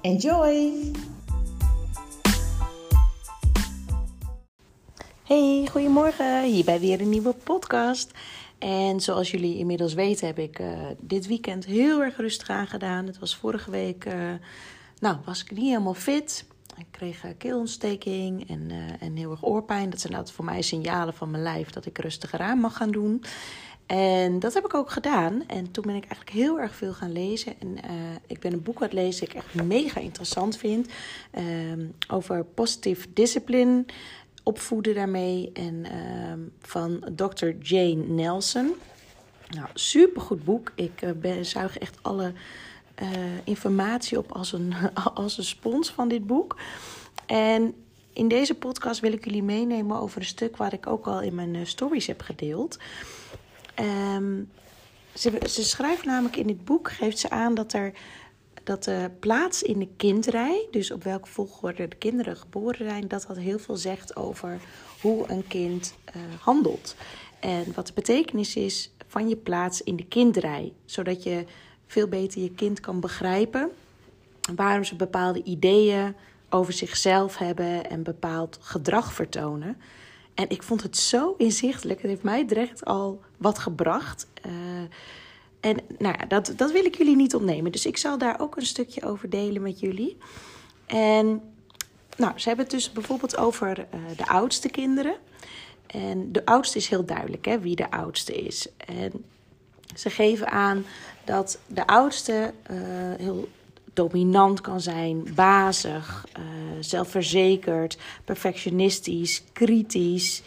Enjoy! Hey, goedemorgen. Hierbij weer een nieuwe podcast. En zoals jullie inmiddels weten heb ik uh, dit weekend heel erg rustig aangedaan. Het was vorige week, uh, nou was ik niet helemaal fit. Ik kreeg uh, keelontsteking en, en heel erg oorpijn. Dat zijn altijd voor mij signalen van mijn lijf dat ik rustiger aan mag gaan doen. En dat heb ik ook gedaan. En toen ben ik eigenlijk heel erg veel gaan lezen. En uh, ik ben een boek aan het lezen ik echt mega interessant vind. Uh, over positive discipline, opvoeden daarmee. En uh, van Dr. Jane Nelson. Nou, supergoed boek. Ik uh, ben, zuig echt alle informatie op als een, als een spons van dit boek. En in deze podcast wil ik jullie meenemen over een stuk waar ik ook al in mijn stories heb gedeeld. Um, ze, ze schrijft namelijk in dit boek, geeft ze aan dat er dat de plaats in de kindrij, dus op welke volgorde de kinderen geboren zijn, dat dat heel veel zegt over hoe een kind uh, handelt. En wat de betekenis is van je plaats in de kindrij, zodat je veel beter je kind kan begrijpen waarom ze bepaalde ideeën over zichzelf hebben en bepaald gedrag vertonen. En ik vond het zo inzichtelijk. Het heeft mij direct al wat gebracht. Uh, en nou ja, dat, dat wil ik jullie niet ontnemen. Dus ik zal daar ook een stukje over delen met jullie. En nou, ze hebben het dus bijvoorbeeld over uh, de oudste kinderen. En de oudste is heel duidelijk hè, wie de oudste is. En ze geven aan dat de oudste uh, heel dominant kan zijn, bazig, zelfverzekerd, perfectionistisch, kritisch,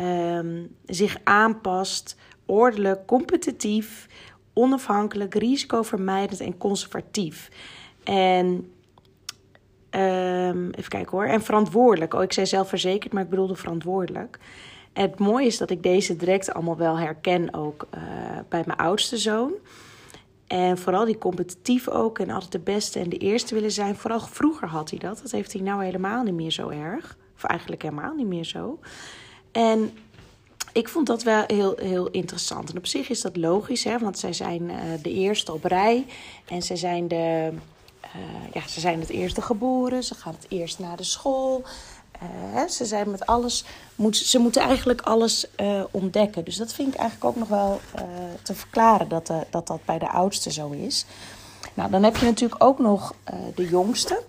um, zich aanpast, ordelijk, competitief, onafhankelijk, risicovermijdend en conservatief. En um, even kijken hoor. En verantwoordelijk. Oh, ik zei zelfverzekerd, maar ik bedoelde verantwoordelijk. Het mooie is dat ik deze direct allemaal wel herken ook uh, bij mijn oudste zoon. En vooral die competitief ook en altijd de beste en de eerste willen zijn. Vooral vroeger had hij dat. Dat heeft hij nou helemaal niet meer zo erg. Of eigenlijk helemaal niet meer zo. En ik vond dat wel heel, heel interessant. En op zich is dat logisch, hè, want zij zijn uh, de eerste op rij. En zij zijn, de, uh, ja, ze zijn het eerste geboren. Ze gaan het eerst naar de school. Ze zijn met alles, ze moeten eigenlijk alles uh, ontdekken. Dus dat vind ik eigenlijk ook nog wel uh, te verklaren dat, dat dat bij de oudste zo is. Nou, dan heb je natuurlijk ook nog de jongste.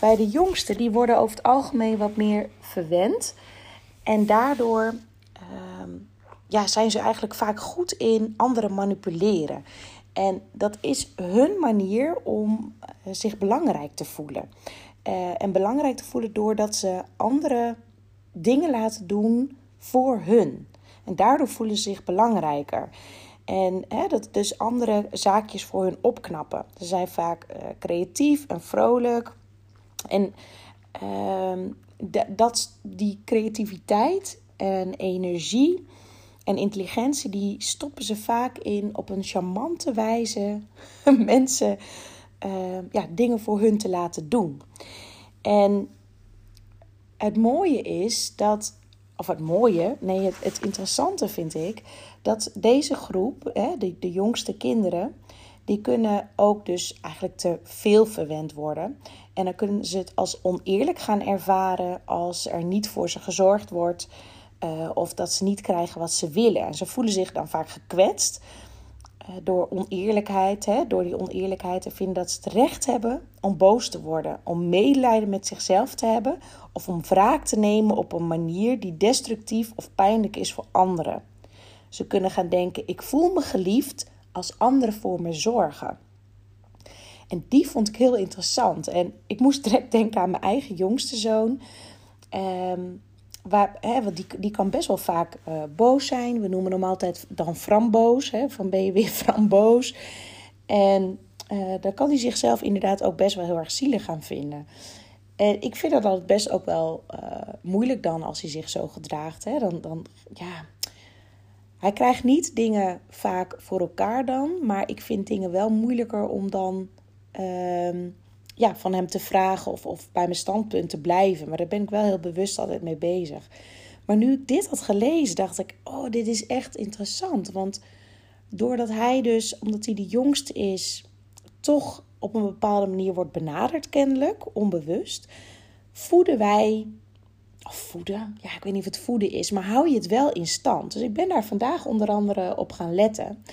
Bij de jongste, die worden over het algemeen wat meer verwend. En daardoor ehm, ja, zijn ze eigenlijk vaak goed in anderen manipuleren. En dat is hun manier om zich belangrijk te voelen. Uh, en belangrijk te voelen doordat ze andere dingen laten doen voor hun. En daardoor voelen ze zich belangrijker. En hè, dat dus andere zaakjes voor hun opknappen. Ze zijn vaak uh, creatief en vrolijk. En uh, dat, die creativiteit en energie en intelligentie, die stoppen ze vaak in op een charmante wijze mensen uh, ja, dingen voor hun te laten doen. En het mooie is dat, of het mooie, nee, het, interessante vind ik, dat deze groep, hè, de, de jongste kinderen, die kunnen ook dus eigenlijk te veel verwend worden. En dan kunnen ze het als oneerlijk gaan ervaren als er niet voor ze gezorgd wordt. Uh, of dat ze niet krijgen wat ze willen. En ze voelen zich dan vaak gekwetst. Eh, door oneerlijkheid, hè, door die oneerlijkheid te vinden dat ze het recht hebben om boos te worden, om medelijden met zichzelf te hebben of om wraak te nemen op een manier die destructief of pijnlijk is voor anderen. Ze kunnen gaan denken: ik voel me geliefd als anderen voor me zorgen. En die vond ik heel interessant. En ik moest direct denken aan mijn eigen jongste zoon. Um, waar, hè, want die, die kan best wel vaak uh, boos zijn. We noemen hem altijd dan framboos. Hè, van ben je weer framboos? En uh, dan kan hij zichzelf inderdaad ook best wel heel erg zielig gaan vinden. En ik vind dat altijd best ook wel uh, moeilijk dan als hij zich zo gedraagt. Hè? Dan, dan, ja, hij krijgt niet dingen vaak voor elkaar dan, maar ik vind dingen wel moeilijker om dan uh, ja, van hem te vragen of, of bij mijn standpunt te blijven. Maar daar ben ik wel heel bewust altijd mee bezig. Maar nu ik dit had gelezen, dacht ik: oh, dit is echt interessant. Want doordat hij dus, omdat hij de jongste is, toch op een bepaalde manier wordt benaderd, kennelijk, onbewust, voeden wij. Of voeden, ja, ik weet niet of het voeden is, maar hou je het wel in stand. Dus ik ben daar vandaag onder andere op gaan letten.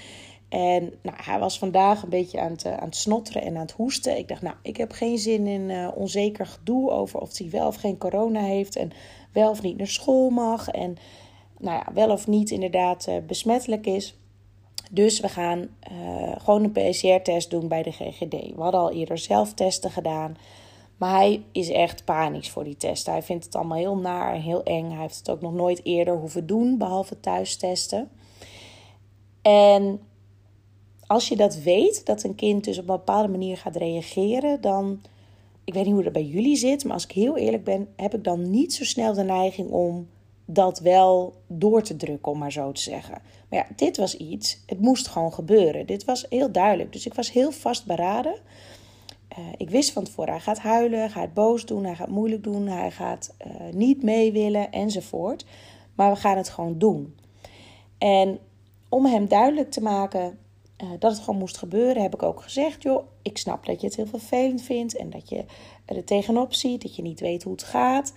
En nou, hij was vandaag een beetje aan het, eh, aan het snotteren en aan het hoesten. Ik dacht, nou, ik heb geen zin in uh, onzeker gedoe over of hij wel of geen corona heeft. En wel of niet naar school mag. En nou ja, wel of niet inderdaad uh, besmettelijk is. Dus we gaan gewoon een PCR-test doen bij de GGD. We hadden al eerder zelf testen gedaan. Maar hij is echt panisch voor die testen. Hij vindt het allemaal heel naar en heel eng. Hij heeft het ook nog nooit eerder hoeven doen, behalve thuistesten. En als je dat weet, dat een kind dus op een bepaalde manier gaat reageren, dan. Ik weet niet hoe dat bij jullie zit, maar als ik heel eerlijk ben, heb ik dan niet zo snel de neiging om dat wel door te drukken, om maar zo te zeggen. Maar ja, dit was iets, het moest gewoon gebeuren. Dit was heel duidelijk. Dus ik was heel vastberaden. Uh, ik wist van tevoren, hij gaat huilen, hij gaat boos doen, hij gaat moeilijk doen, hij gaat uh, niet mee willen enzovoort. Maar we gaan het gewoon doen. En om hem duidelijk te maken uh, dat het gewoon moest gebeuren, heb ik ook gezegd: joh, ik snap dat je het heel vervelend vindt en dat je er tegenop ziet, dat je niet weet hoe het gaat.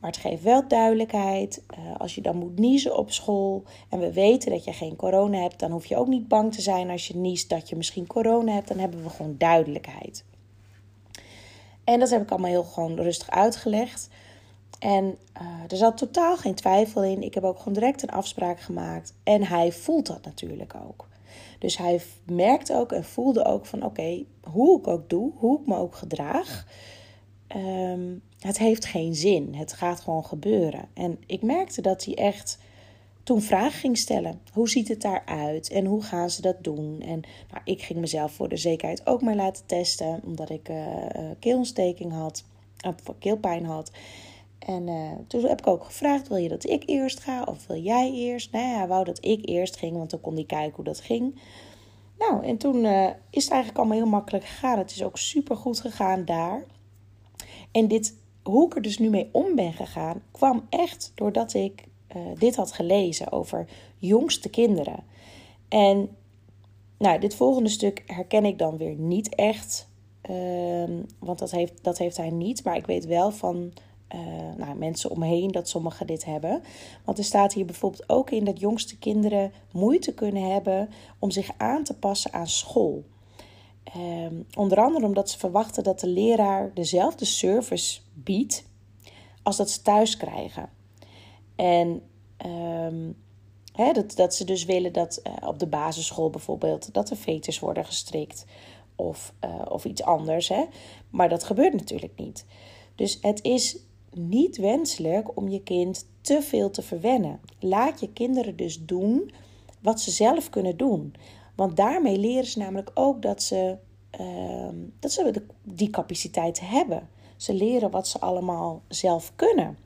Maar het geeft wel duidelijkheid. Uh, als je dan moet niezen op school en we weten dat je geen corona hebt, dan hoef je ook niet bang te zijn als je niest dat je misschien corona hebt. Dan hebben we gewoon duidelijkheid. En dat heb ik allemaal heel gewoon rustig uitgelegd. En uh, er zat totaal geen twijfel in. Ik heb ook gewoon direct een afspraak gemaakt. En hij voelt dat natuurlijk ook. Dus hij merkt ook en voelde ook van oké, hoe ik ook doe, hoe ik me ook gedraag. Um, het heeft geen zin. Het gaat gewoon gebeuren. En ik merkte dat hij echt toen vragen ging stellen. Hoe ziet het daaruit en hoe gaan ze dat doen? En nou, ik ging mezelf voor de zekerheid ook maar laten testen, omdat ik uh, keelontsteking had, of keelpijn had. En uh, toen heb ik ook gevraagd: wil je dat ik eerst ga of wil jij eerst? Nou hij wou dat ik eerst ging, want dan kon hij kijken hoe dat ging. Nou, en toen uh, is het eigenlijk allemaal heel makkelijk gegaan. Het is ook super goed gegaan daar. En dit hoe ik er dus nu mee om ben gegaan, kwam echt doordat ik uh, dit had gelezen over jongste kinderen. En nou, dit volgende stuk herken ik dan weer niet echt. Uh, want dat heeft, dat heeft hij niet. Maar ik weet wel van uh, nou, mensen omheen dat sommigen dit hebben. Want er staat hier bijvoorbeeld ook in dat jongste kinderen moeite kunnen hebben om zich aan te passen aan school. Um, onder andere omdat ze verwachten dat de leraar dezelfde service biedt als dat ze thuis krijgen. En um, dat, dat ze dus willen dat uh, op de basisschool bijvoorbeeld dat de veters worden gestrikt of, uh, of iets anders. Hè? Maar dat gebeurt natuurlijk niet. Dus het is niet wenselijk om je kind te veel te verwennen. Laat je kinderen dus doen wat ze zelf kunnen doen. Want daarmee leren ze namelijk ook dat ze, uh, dat ze die capaciteit hebben. Ze leren wat ze allemaal zelf kunnen.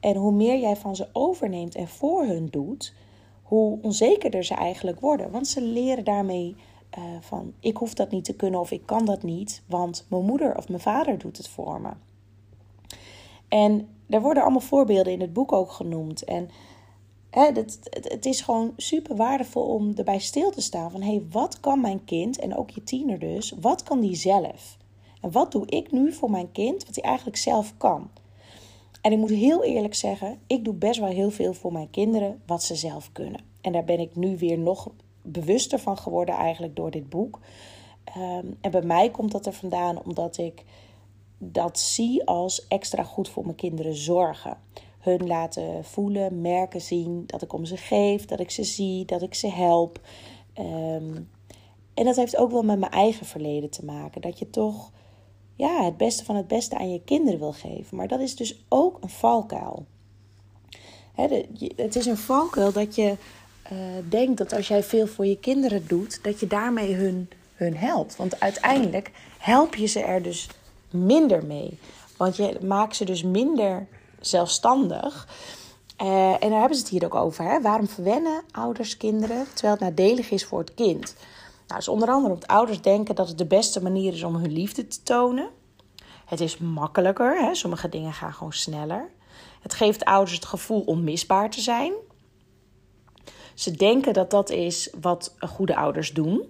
En hoe meer jij van ze overneemt en voor hun doet, hoe onzekerder ze eigenlijk worden. Want ze leren daarmee uh, van: ik hoef dat niet te kunnen of ik kan dat niet, want mijn moeder of mijn vader doet het voor me. En er worden allemaal voorbeelden in het boek ook genoemd. En hè, het, het is gewoon super waardevol om erbij stil te staan van: hé, wat kan mijn kind en ook je tiener dus, wat kan die zelf? En wat doe ik nu voor mijn kind wat hij eigenlijk zelf kan? En ik moet heel eerlijk zeggen, ik doe best wel heel veel voor mijn kinderen wat ze zelf kunnen. En daar ben ik nu weer nog bewuster van geworden eigenlijk door dit boek. Um, en bij mij komt dat er vandaan omdat ik dat zie als extra goed voor mijn kinderen zorgen. Hun laten voelen, merken, zien dat ik om ze geef, dat ik ze zie, dat ik ze help. Um, en dat heeft ook wel met mijn eigen verleden te maken. Dat je toch ja, het beste van het beste aan je kinderen wil geven. Maar dat is dus ook een valkuil. het is een valkuil dat je uh, denkt dat als jij veel voor je kinderen doet, dat je daarmee hun, hun helpt. Want uiteindelijk help je ze er dus minder mee. Want je maakt ze dus minder zelfstandig. Uh, en daar hebben ze het hier ook over. Hè? Waarom verwennen ouders kinderen terwijl het nadelig is voor het kind? Nou, dus onder andere omdat ouders denken dat het de beste manier is om hun liefde te tonen. Het is makkelijker, hè? sommige dingen gaan gewoon sneller. Het geeft ouders het gevoel onmisbaar te zijn. Ze denken dat dat is wat goede ouders doen.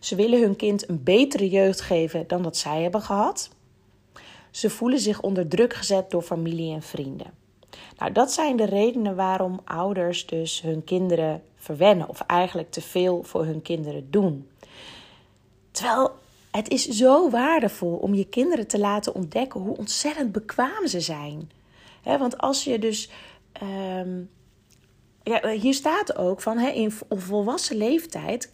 Ze willen hun kind een betere jeugd geven dan dat zij hebben gehad. Ze voelen zich onder druk gezet door familie en vrienden. Nou, dat zijn de redenen waarom ouders dus hun kinderen verwennen of eigenlijk te veel voor hun kinderen doen. Terwijl het is zo waardevol om je kinderen te laten ontdekken hoe ontzettend bekwaam ze zijn. want als je dus. Ehm, ja, hier staat ook van in volwassen leeftijd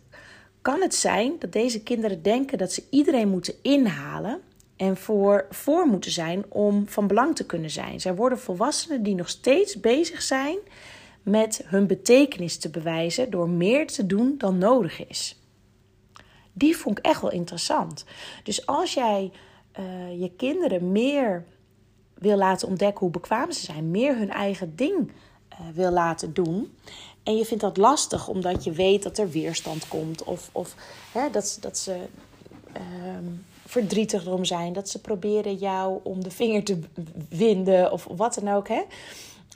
kan het zijn dat deze kinderen denken dat ze iedereen moeten inhalen en voor, voor moeten zijn om van belang te kunnen zijn. Zij worden volwassenen die nog steeds bezig zijn met hun betekenis te bewijzen door meer te doen dan nodig is. Die vond ik echt wel interessant. Dus als jij uh, je kinderen meer wil laten ontdekken hoe bekwaam ze zijn, meer hun eigen ding uh, wil laten doen. En je vindt dat lastig omdat je weet dat er weerstand komt of, of hè, dat, dat ze uh, verdrietig erom zijn, dat ze proberen jou om de vinger te winden of wat dan ook. Hè?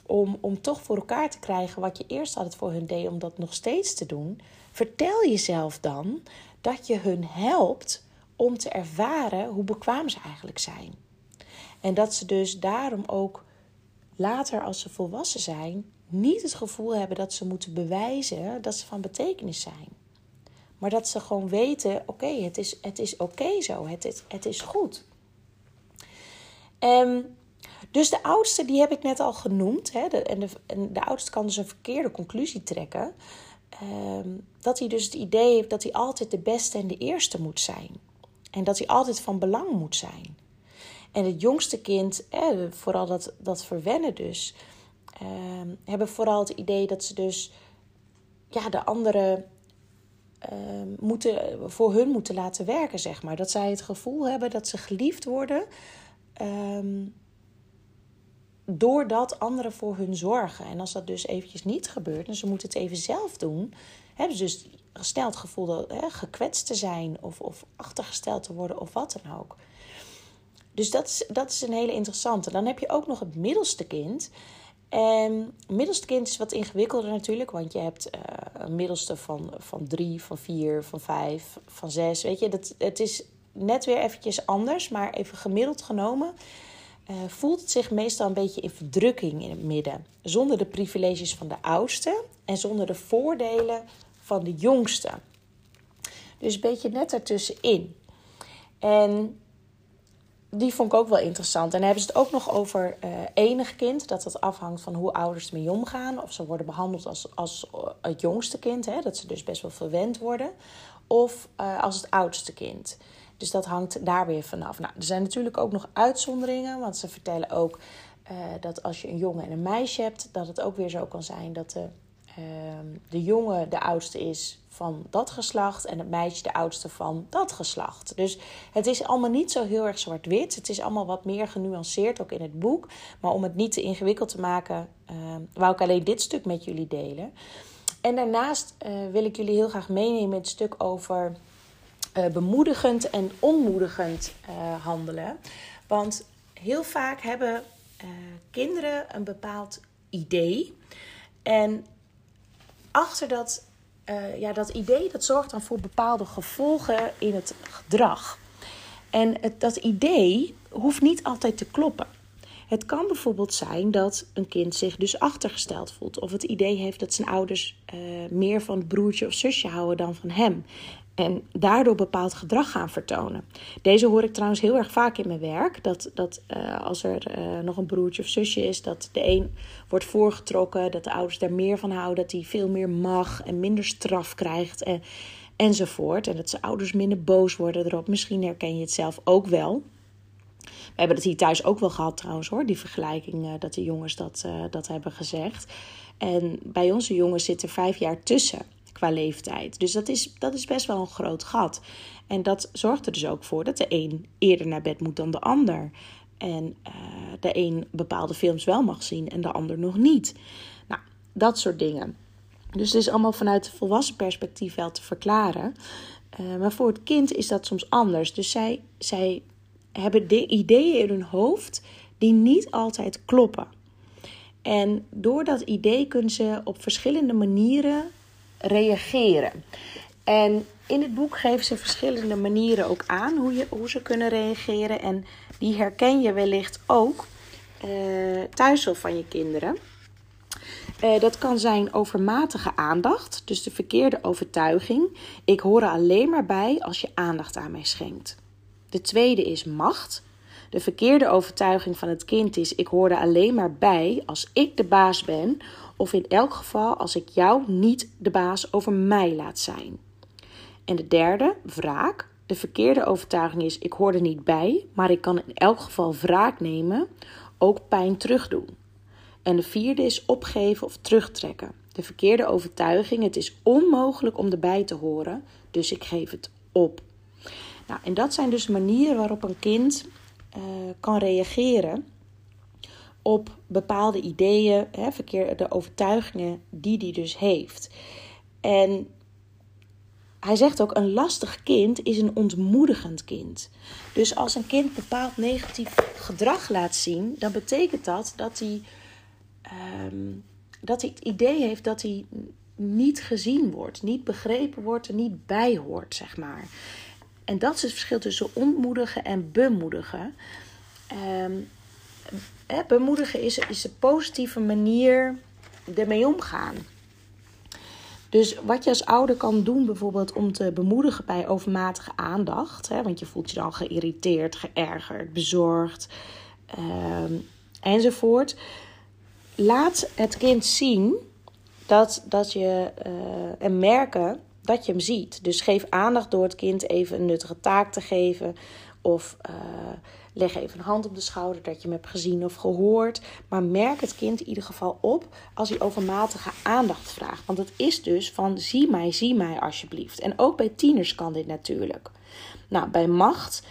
Om, om toch voor elkaar te krijgen wat je eerst altijd voor hun deed, om dat nog steeds te doen. Vertel jezelf dan dat je hun helpt om te ervaren hoe bekwaam ze eigenlijk zijn. En dat ze dus daarom ook later, als ze volwassen zijn, niet het gevoel hebben dat ze moeten bewijzen dat ze van betekenis zijn. Maar dat ze gewoon weten: oké, het is, het is oké zo, het is, het is goed. Um, dus de oudste, die heb ik net al genoemd. Hè, en, de, en de oudste kan dus een verkeerde conclusie trekken. Um, dat hij dus het idee heeft dat hij altijd de beste en de eerste moet zijn. En dat hij altijd van belang moet zijn. En het jongste kind, vooral dat, dat verwennen dus, eh, hebben vooral het idee dat ze dus ja, de anderen uh, moeten, voor hun moeten laten werken, zeg maar. Dat zij het gevoel hebben dat ze geliefd worden. Um, doordat anderen voor hun zorgen. En als dat dus eventjes niet gebeurt en ze moeten het even zelf doen, hebben ze dus snel het gevoel dat, hè, gekwetst te zijn of, of achtergesteld te worden of wat dan ook. Dus dat is, dat is een hele interessante. Dan heb je ook nog het middelste kind. En het middelste kind is wat ingewikkelder natuurlijk, want je hebt uh, een middelste van, van drie, van vier, van vijf, van zes. Weet je, dat, het is net weer eventjes anders, maar even gemiddeld genomen. Uh, voelt het zich meestal een beetje in verdrukking in het midden. Zonder de privileges van de oudste en zonder de voordelen van de jongste. Dus een beetje net ertussenin. En die vond ik ook wel interessant. En dan hebben ze het ook nog over uh, enig kind. Dat dat afhangt van hoe ouders ermee omgaan. Of ze worden behandeld als, als het jongste kind. Hè, dat ze dus best wel verwend worden. Of uh, als het oudste kind. Dus dat hangt daar weer vanaf. Nou, er zijn natuurlijk ook nog uitzonderingen. Want ze vertellen ook dat als je een jongen en een meisje hebt... dat het ook weer zo kan zijn dat de, de jongen de oudste is van dat geslacht en het meisje de oudste van dat geslacht. Dus het is allemaal niet zo heel erg zwart-wit. Het is allemaal wat meer genuanceerd ook in het boek. Maar om het niet te ingewikkeld te maken, uh, wou ik alleen dit stuk met jullie delen. En daarnaast uh, wil ik jullie heel graag meenemen in het stuk over uh, bemoedigend en onmoedigend handelen. Want heel vaak hebben kinderen een bepaald idee. En achter dat uh, ja, dat idee dat zorgt dan voor bepaalde gevolgen in het gedrag. En het, dat idee hoeft niet altijd te kloppen. Het kan bijvoorbeeld zijn dat een kind zich dus achtergesteld voelt. Of het idee heeft dat zijn ouders uh, meer van het broertje of zusje houden dan van hem. En daardoor bepaald gedrag gaan vertonen. Deze hoor ik trouwens heel erg vaak in mijn werk. Dat, dat uh, als er uh, nog een broertje of zusje is, dat de een wordt voorgetrokken. Dat de ouders daar meer van houden. Dat hij veel meer mag en minder straf krijgt. En, enzovoort. En dat zijn ouders minder boos worden erop. Misschien herken je het zelf ook wel. We hebben het hier thuis ook wel gehad trouwens hoor, die vergelijking dat de jongens dat, dat hebben gezegd. En bij onze jongens zit er vijf jaar tussen qua leeftijd. Dus dat is, dat is best wel een groot gat. En dat zorgt er dus ook voor dat de een eerder naar bed moet dan de ander. En uh, de een bepaalde films wel mag zien en de ander nog niet. Nou, dat soort dingen. Dus het is allemaal vanuit volwassen perspectief wel te verklaren. Uh, maar voor het kind is dat soms anders. Dus zij, zij hebben de ideeën in hun hoofd die niet altijd kloppen. En door dat idee kunnen ze op verschillende manieren reageren. En in het boek geven ze verschillende manieren ook aan hoe, je, hoe ze kunnen reageren. En die herken je wellicht ook uh, thuis of van je kinderen. Uh, dat kan zijn overmatige aandacht, dus de verkeerde overtuiging. Ik hoor er alleen maar bij als je aandacht aan mij schenkt. De tweede is macht. De verkeerde overtuiging van het kind is: ik hoor er alleen maar bij als ik de baas ben, of in elk geval als ik jou niet de baas over mij laat zijn. En de derde, wraak. De verkeerde overtuiging is: ik hoor er niet bij, maar ik kan in elk geval wraak nemen, ook pijn terugdoen. En de vierde is opgeven of terugtrekken. De verkeerde overtuiging: het is onmogelijk om erbij te horen, dus ik geef het op. Nou, en dat zijn dus manieren waarop een kind uh, kan reageren op bepaalde ideeën, hè, verkeerde overtuigingen die hij dus heeft. En hij zegt ook: een lastig kind is een ontmoedigend kind. Dus als een kind bepaald negatief gedrag laat zien, dan betekent dat dat hij, um, dat hij het idee heeft dat hij niet gezien wordt, niet begrepen wordt, er niet bij hoort, zeg maar. En dat is het verschil tussen ontmoedigen en bemoedigen. Um, bemoedigen is, is een positieve manier ermee omgaan. Dus wat je als ouder kan doen, bijvoorbeeld om te bemoedigen bij overmatige aandacht, hè, want je voelt je dan geïrriteerd, geërgerd, bezorgd ehm, enzovoort. Laat het kind zien dat, dat je uh, en merken dat je hem ziet. Dus geef aandacht door het kind even een nuttige taak te geven of uh, leg even een hand op de schouder dat je hem hebt gezien of gehoord. Maar merk het kind in ieder geval op als hij overmatige aandacht vraagt. Want het is dus van zie mij, zie mij alsjeblieft. En ook bij tieners kan dit natuurlijk. Nou, bij macht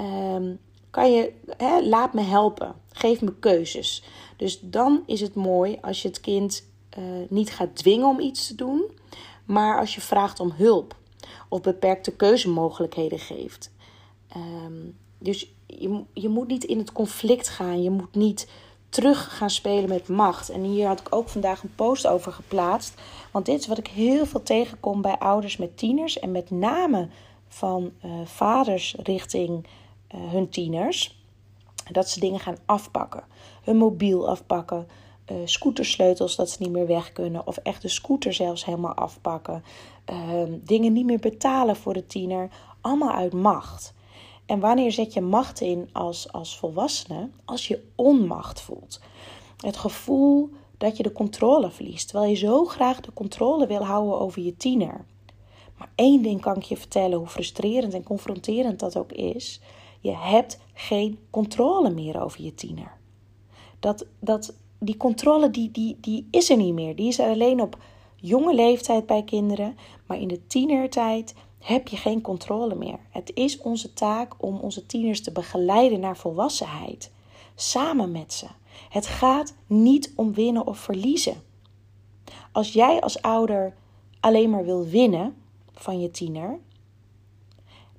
um, kan je, laat me helpen, geef me keuzes. Dus dan is het mooi als je het kind uh, niet gaat dwingen om iets te doen, maar als je vraagt om hulp of beperkte keuzemogelijkheden geeft. Um, dus je, je moet niet in het conflict gaan. Je moet niet terug gaan spelen met macht. En hier had ik ook vandaag een post over geplaatst. Want dit is wat ik heel veel tegenkom bij ouders met tieners. En met name van uh, vaders richting uh, hun tieners. Dat ze dingen gaan afpakken. Hun mobiel afpakken. Uh, scootersleutels dat ze niet meer weg kunnen. Of echt de scooter zelfs helemaal afpakken. Ehm, dingen niet meer betalen voor de tiener. Allemaal uit macht. En wanneer zet je macht in als, als volwassene? Als je onmacht voelt. Het gevoel dat je de controle verliest, terwijl je zo graag de controle wil houden over je tiener. Maar één ding kan ik je vertellen, hoe frustrerend en confronterend dat ook is. Je hebt geen controle meer over je tiener. Dat, dat, die controle die, die, die is er niet meer. Die is er alleen op jonge leeftijd bij kinderen. Maar in de tienertijd heb je geen controle meer. Het is onze taak om onze tieners te begeleiden naar volwassenheid. Samen met ze. Het gaat niet om winnen of verliezen. Als jij als ouder alleen maar wil winnen van je tiener,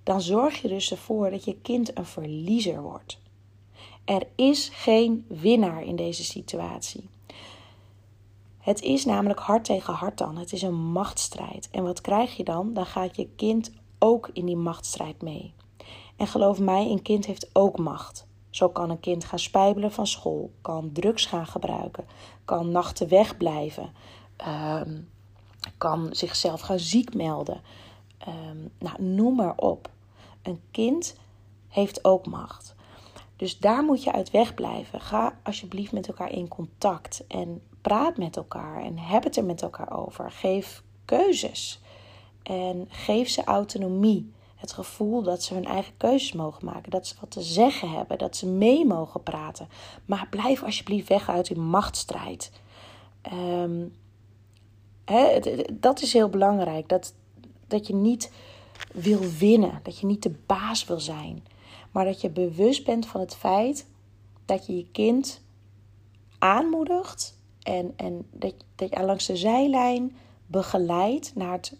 dan zorg je dus ervoor dat je kind een verliezer wordt. Er is geen winnaar in deze situatie. Het is namelijk hart tegen hart dan. Het is een machtsstrijd. En wat krijg je dan? Dan gaat je kind ook in die machtsstrijd mee. En geloof mij, een kind heeft ook macht. Zo kan een kind gaan spijbelen van school, kan drugs gaan gebruiken, kan nachten wegblijven, um, kan zichzelf gaan ziek melden. Um, nou, noem maar op. Een kind heeft ook macht. Dus daar moet je uit wegblijven. Ga alsjeblieft met elkaar in contact en praat met elkaar en heb het er met elkaar over. Geef keuzes en geef ze autonomie. Het gevoel dat ze hun eigen keuzes mogen maken. Dat ze wat te zeggen hebben. Dat ze mee mogen praten. Maar blijf alsjeblieft weg uit die machtsstrijd. Um, dat is heel belangrijk. Dat, dat je niet wil winnen. Dat je niet de baas wil zijn. Maar dat je bewust bent van het feit dat je je kind aanmoedigt. En, en dat, dat je langs de zijlijn begeleidt naar het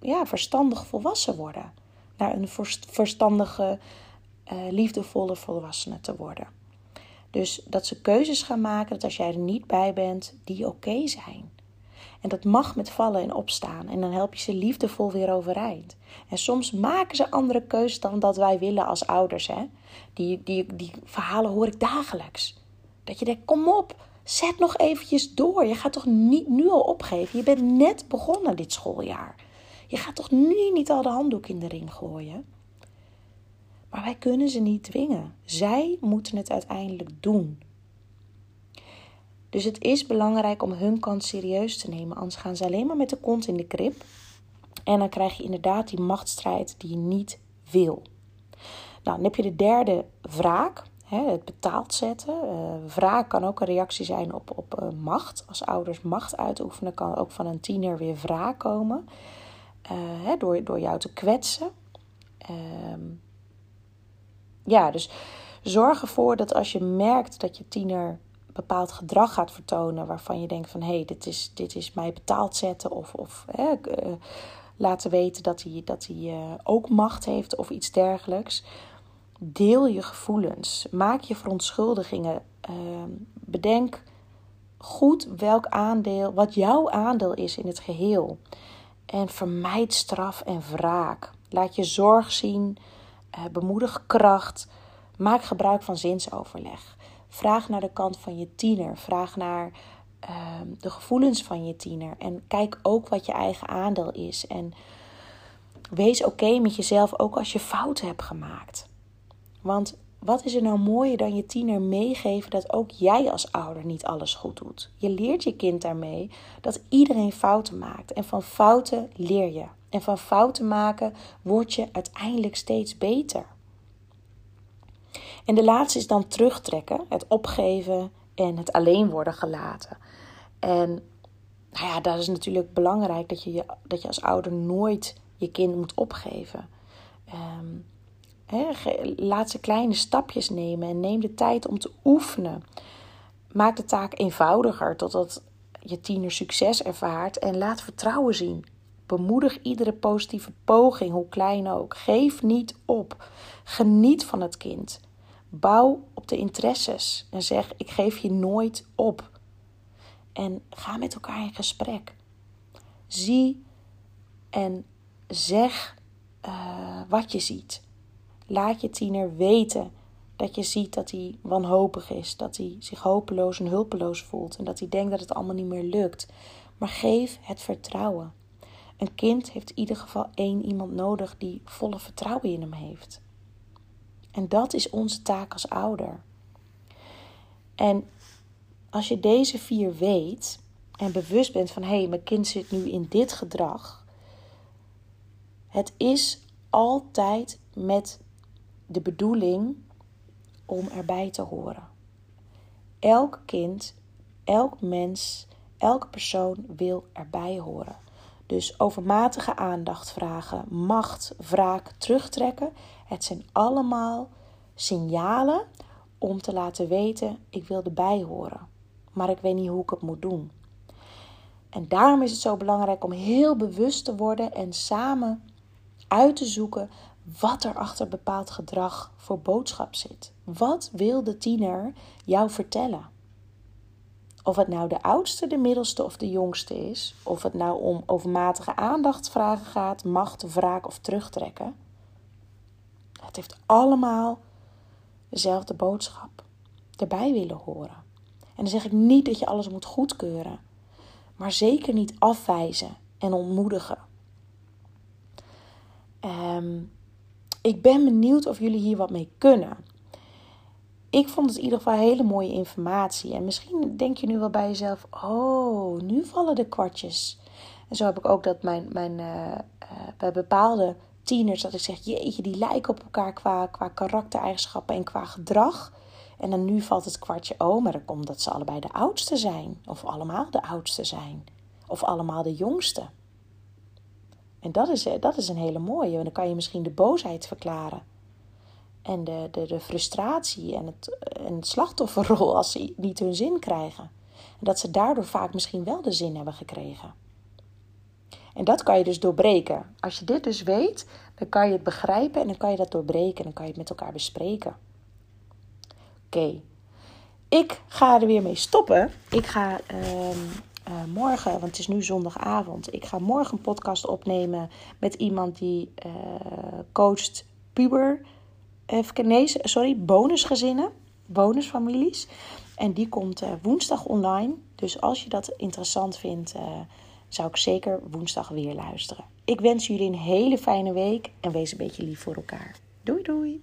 ja, verstandig volwassen worden. Naar een verstandige, uh, liefdevolle volwassene te worden. Dus dat ze keuzes gaan maken, dat als jij er niet bij bent, die oké zijn. En dat mag met vallen en opstaan. En dan help je ze liefdevol weer overeind. En soms maken ze andere keuzes dan dat wij willen als ouders. Hè? Die, die, die verhalen hoor ik dagelijks. Dat je denkt, kom op, zet nog eventjes door. Je gaat toch niet nu al opgeven? Je bent net begonnen dit schooljaar. Je gaat toch nu niet al de handdoek in de ring gooien? Maar wij kunnen ze niet dwingen. Zij moeten het uiteindelijk doen. Dus het is belangrijk om hun kant serieus te nemen. Anders gaan ze alleen maar met de kont in de krip. En dan krijg je inderdaad die machtsstrijd die je niet wil. Nou, dan heb je de derde wraak. Het betaald zetten. Uh, wraak kan ook een reactie zijn op, op uh, macht. Als ouders macht uitoefenen, kan ook van een tiener weer wraak komen. Uh, door, door jou te kwetsen. Ehm, ja, dus zorg ervoor dat als je merkt dat je tiener bepaald gedrag gaat vertonen waarvan je denkt van hé, hey, dit, is, dit is mij betaald zetten of, of hè, laten weten dat hij, dat hij ook macht heeft of iets dergelijks. Deel je gevoelens, maak je verontschuldigingen, uh, bedenk goed welk aandeel, wat jouw aandeel is in het geheel. En vermijd straf en wraak. Laat je zorg zien, uh, bemoedig kracht, maak gebruik van zinsoverleg. Vraag naar de kant van je tiener. Vraag naar ehm, de gevoelens van je tiener. En kijk ook wat je eigen aandeel is. En wees oké met jezelf, ook als je fouten hebt gemaakt. Want wat is er nou mooier dan je tiener meegeven dat ook jij als ouder niet alles goed doet? Je leert je kind daarmee dat iedereen fouten maakt. En van fouten leer je. En van fouten maken word je uiteindelijk steeds beter. En de laatste is dan terugtrekken, het opgeven en het alleen worden gelaten. En nou ja, dat is natuurlijk belangrijk dat je, dat je als ouder nooit je kind moet opgeven. Um, laat ze kleine stapjes nemen en neem de tijd om te oefenen. Maak de taak eenvoudiger totdat je tiener succes ervaart en laat vertrouwen zien. Bemoedig iedere positieve poging, hoe klein ook. Geef niet op. Geniet van het kind. Bouw op de interesses en zeg: Ik geef je nooit op. En ga met elkaar in gesprek. Zie en zeg uh, wat je ziet. Laat je tiener weten dat je ziet dat hij wanhopig is, dat hij zich hopeloos en hulpeloos voelt en dat hij denkt dat het allemaal niet meer lukt. Maar geef het vertrouwen. Een kind heeft in ieder geval één iemand nodig die volle vertrouwen in hem heeft. En dat is onze taak als ouder. En als je deze vier weet en bewust bent van hé, hey, mijn kind zit nu in dit gedrag. Het is altijd met de bedoeling om erbij te horen. Elk kind, elk mens, elke persoon wil erbij horen. Dus overmatige aandacht vragen, macht, wraak, terugtrekken. Het zijn allemaal signalen om te laten weten: ik wil erbij horen, maar ik weet niet hoe ik het moet doen. En daarom is het zo belangrijk om heel bewust te worden en samen uit te zoeken wat er achter bepaald gedrag voor boodschap zit. Wat wil de tiener jou vertellen? Of het nou de oudste, de middelste of de jongste is, of het nou om overmatige aandachtsvragen gaat, macht, wraak of terugtrekken. Het heeft allemaal dezelfde boodschap. Erbij willen horen. En dan zeg ik niet dat je alles moet goedkeuren, maar zeker niet afwijzen en ontmoedigen. Um, ik ben benieuwd of jullie hier wat mee kunnen. Ik vond het in ieder geval hele mooie informatie. En misschien denk je nu wel bij jezelf: oh, nu vallen de kwartjes. En zo heb ik ook dat mijn, mijn, uh, bij bepaalde tieners dat ik zeg, jeetje, die lijken op elkaar qua, qua karaktereigenschappen en qua gedrag. En dan nu valt het kwartje, oh, maar dat komt dat ze allebei de oudste zijn. Of allemaal de oudste zijn. Of allemaal de jongste. En dat is, dat is een hele mooie. Want dan kan je misschien de boosheid verklaren. En de, de, de frustratie en het, en het slachtofferrol als ze niet hun zin krijgen. En dat ze daardoor vaak misschien wel de zin hebben gekregen. En dat kan je dus doorbreken. Als je dit dus weet, dan kan je het begrijpen en dan kan je dat doorbreken en dan kan je het met elkaar bespreken. Oké, ik ga er weer mee stoppen. Ik ga ehm, eh, morgen, want het is nu zondagavond, ik ga morgen een podcast opnemen met iemand die uh, coacht puber, even, nee, sorry, bonusgezinnen, bonusfamilies. En die komt woensdag online. Dus als je dat interessant vindt, zou ik zeker woensdag weer luisteren. Ik wens jullie een hele fijne week en wees een beetje lief voor elkaar. Doei doei!